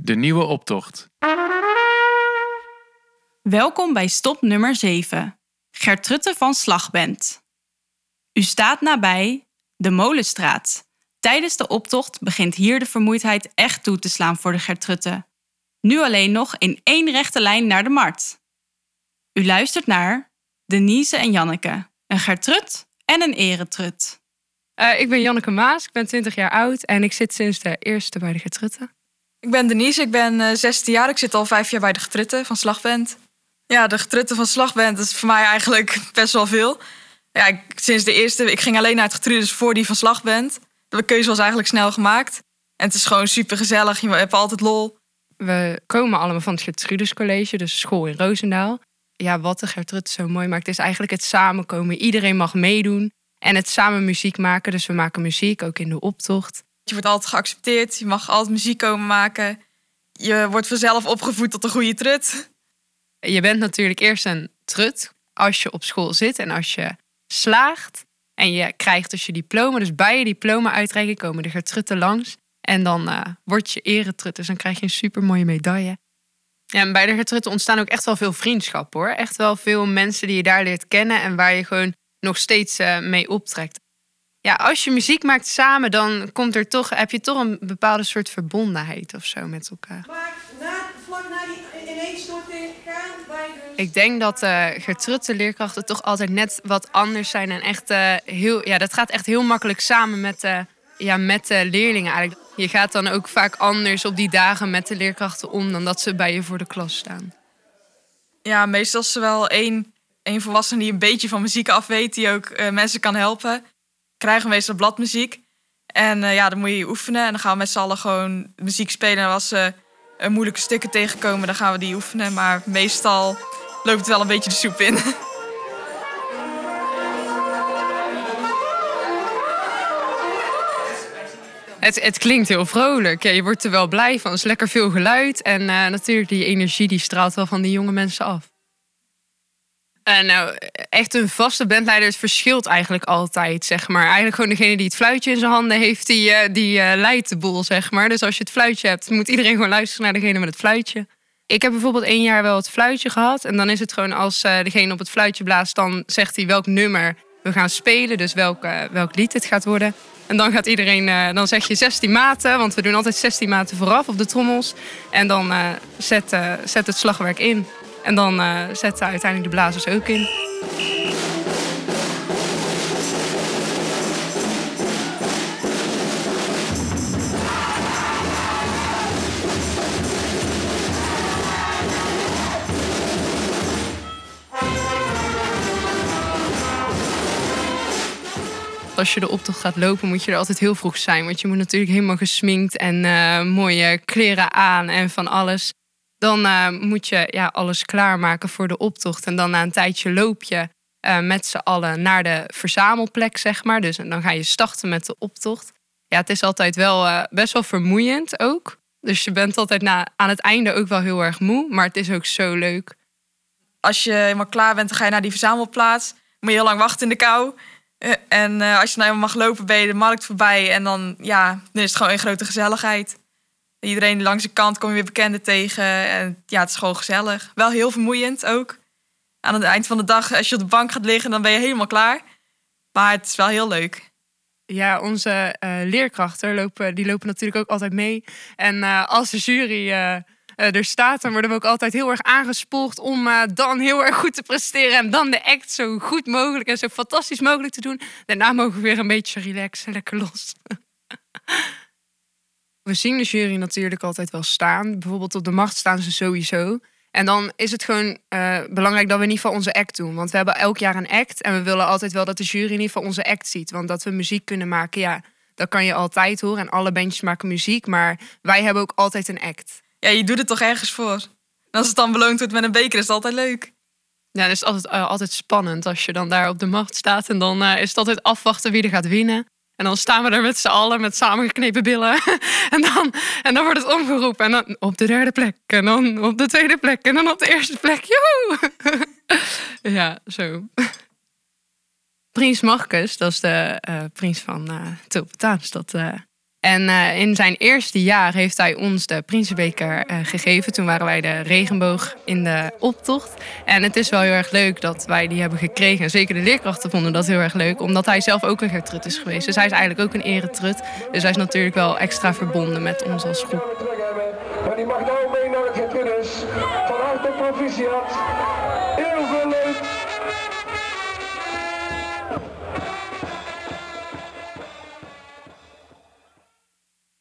De nieuwe optocht. Welkom bij stop nummer 7. Gertrutte van Slagband. U staat nabij de Molenstraat. Tijdens de optocht begint hier de vermoeidheid echt toe te slaan voor de Gertrutte. Nu alleen nog in één rechte lijn naar de markt. U luistert naar Denise en Janneke, een Gertrut en een Eretrut. Uh, ik ben Janneke Maas, ik ben 20 jaar oud en ik zit sinds de eerste bij de Getrutten. Ik ben Denise, ik ben uh, 16 jaar. Ik zit al vijf jaar bij de Getrutten van Slagband. Ja, de Getrutten van Slagband is voor mij eigenlijk best wel veel. Ja, ik, sinds de eerste, ik ging alleen naar het Getruttes voor die van Slagband. De keuze was eigenlijk snel gemaakt. En het is gewoon super gezellig, je hebt altijd lol. We komen allemaal van het Gertrudis College, dus school in Roosendaal. Ja, wat de Gertrud zo mooi maakt, is eigenlijk het samenkomen. Iedereen mag meedoen en het samen muziek maken. Dus we maken muziek, ook in de optocht. Je wordt altijd geaccepteerd, je mag altijd muziek komen maken. Je wordt vanzelf opgevoed tot een goede trut. Je bent natuurlijk eerst een trut als je op school zit en als je slaagt. En je krijgt dus je diploma. Dus bij je diploma uitreiking komen de Gertrutten langs. En dan uh, word je eretrut. Dus dan krijg je een super mooie medaille. Ja, en bij de Gertrutten ontstaan ook echt wel veel vriendschap hoor. Echt wel veel mensen die je daar leert kennen en waar je gewoon nog steeds uh, mee optrekt. Ja, als je muziek maakt samen, dan komt er toch, heb je toch een bepaalde soort verbondenheid of zo met elkaar. Maar na, vlak na die ineenstorting gaan wij dus... Ik denk dat uh, Gertrutte leerkrachten toch altijd net wat anders zijn en echt uh, heel, ja, dat gaat echt heel makkelijk samen met, uh, ja, met de leerlingen eigenlijk. Je gaat dan ook vaak anders op die dagen met de leerkrachten om dan dat ze bij je voor de klas staan. Ja, meestal is er wel één, één volwassene die een beetje van muziek af weet, die ook uh, mensen kan helpen. Krijgen we meestal bladmuziek. En uh, ja, dan moet je oefenen. En dan gaan we met z'n allen gewoon muziek spelen. En als ze uh, moeilijke stukken tegenkomen, dan gaan we die oefenen. Maar meestal loopt het wel een beetje de soep in. Het, het, klinkt heel vrolijk. Je wordt er wel blij van. Er is lekker veel geluid. En uh, natuurlijk, die energie die straalt wel van die jonge mensen af. Uh, nou, echt een vaste bandleider, verschilt eigenlijk altijd, zeg maar. Eigenlijk gewoon degene die het fluitje in zijn handen heeft, die, uh, die leidt de boel, zeg maar. Dus als je het fluitje hebt, moet iedereen gewoon luisteren naar degene met het fluitje. Ik heb bijvoorbeeld één jaar wel het fluitje gehad. En dan is het gewoon als degene op het fluitje blaast, dan zegt hij welk nummer we gaan spelen. Dus welk, welk lied het gaat worden. En dan gaat iedereen, dan zeg je 16 maten, want we doen altijd 16 maten vooraf op de trommels. En dan zet, zet het slagwerk in. En dan zetten uiteindelijk de blazers ook in. als je de optocht gaat lopen, moet je er altijd heel vroeg zijn. Want je moet natuurlijk helemaal gesminkt en uh, mooie kleren aan en van alles. Dan uh, moet je ja, alles klaarmaken voor de optocht. En dan na een tijdje loop je uh, met z'n allen naar de verzamelplek, zeg maar. Dus dan ga je starten met de optocht. Ja, het is altijd wel best wel vermoeiend ook. Dus je bent altijd na, aan het einde ook wel heel erg moe. Maar het is ook zo leuk. Als je helemaal klaar bent, dan ga je naar die verzamelplaats. Moet je heel lang wachten in de kou. En als je nou mag lopen, ben je de markt voorbij. En dan, ja, dan is het gewoon een grote gezelligheid. Iedereen langs de kant kom je weer bekenden tegen. En ja, het is gewoon gezellig. Wel heel vermoeiend ook. Aan het eind van de dag, als je op de bank gaat liggen, dan ben je helemaal klaar. Maar het is wel heel leuk. Ja, onze uh, leerkrachten lopen, die lopen natuurlijk ook altijd mee. En uh, als de jury uh, er staat, dan worden we ook altijd heel erg aangespoeld om dan heel erg goed te presteren en dan de act zo goed mogelijk en zo fantastisch mogelijk te doen. Daarna mogen we weer een beetje relaxen, lekker los. we zien de jury natuurlijk altijd wel staan. Bijvoorbeeld op de macht staan ze sowieso. En dan is het gewoon uh, belangrijk dat we in ieder geval onze act doen. Want we hebben elk jaar een act. En we willen altijd wel dat de jury in ieder geval onze act ziet. Want dat we muziek kunnen maken, ja, dat kan je altijd horen. En alle bandjes maken muziek. Maar wij hebben ook altijd een act ja, je doet het toch ergens voor. En als het dan beloond wordt met een beker, is het altijd leuk. Ja, het is altijd, uh, altijd spannend als je dan daar op de macht staat. En dan uh, is het altijd afwachten wie er gaat winnen. En dan staan we er met z'n allen met samengeknepen billen. en, dan, en dan wordt het omgeroepen. En dan op de derde plek. En dan op de tweede plek. En dan op de eerste plek. Joehoe! ja, zo. Prins Marcus, dat is de uh, prins van uh, Tulpentaans. Dat En eh, in zijn eerste jaar heeft hij ons de Prinsenbeker eh, gegeven. Toen waren wij de regenboog in de optocht. En het is wel heel erg leuk dat wij die hebben gekregen. En zeker de leerkrachten vonden dat heel erg leuk. Omdat hij zelf ook een Gertrud is geweest. Dus hij is eigenlijk ook een eretrut. Dus hij is natuurlijk wel extra verbonden met ons als groep. Maar die mag nou mee naar het. Van harte proficiat. Heel veel leuk.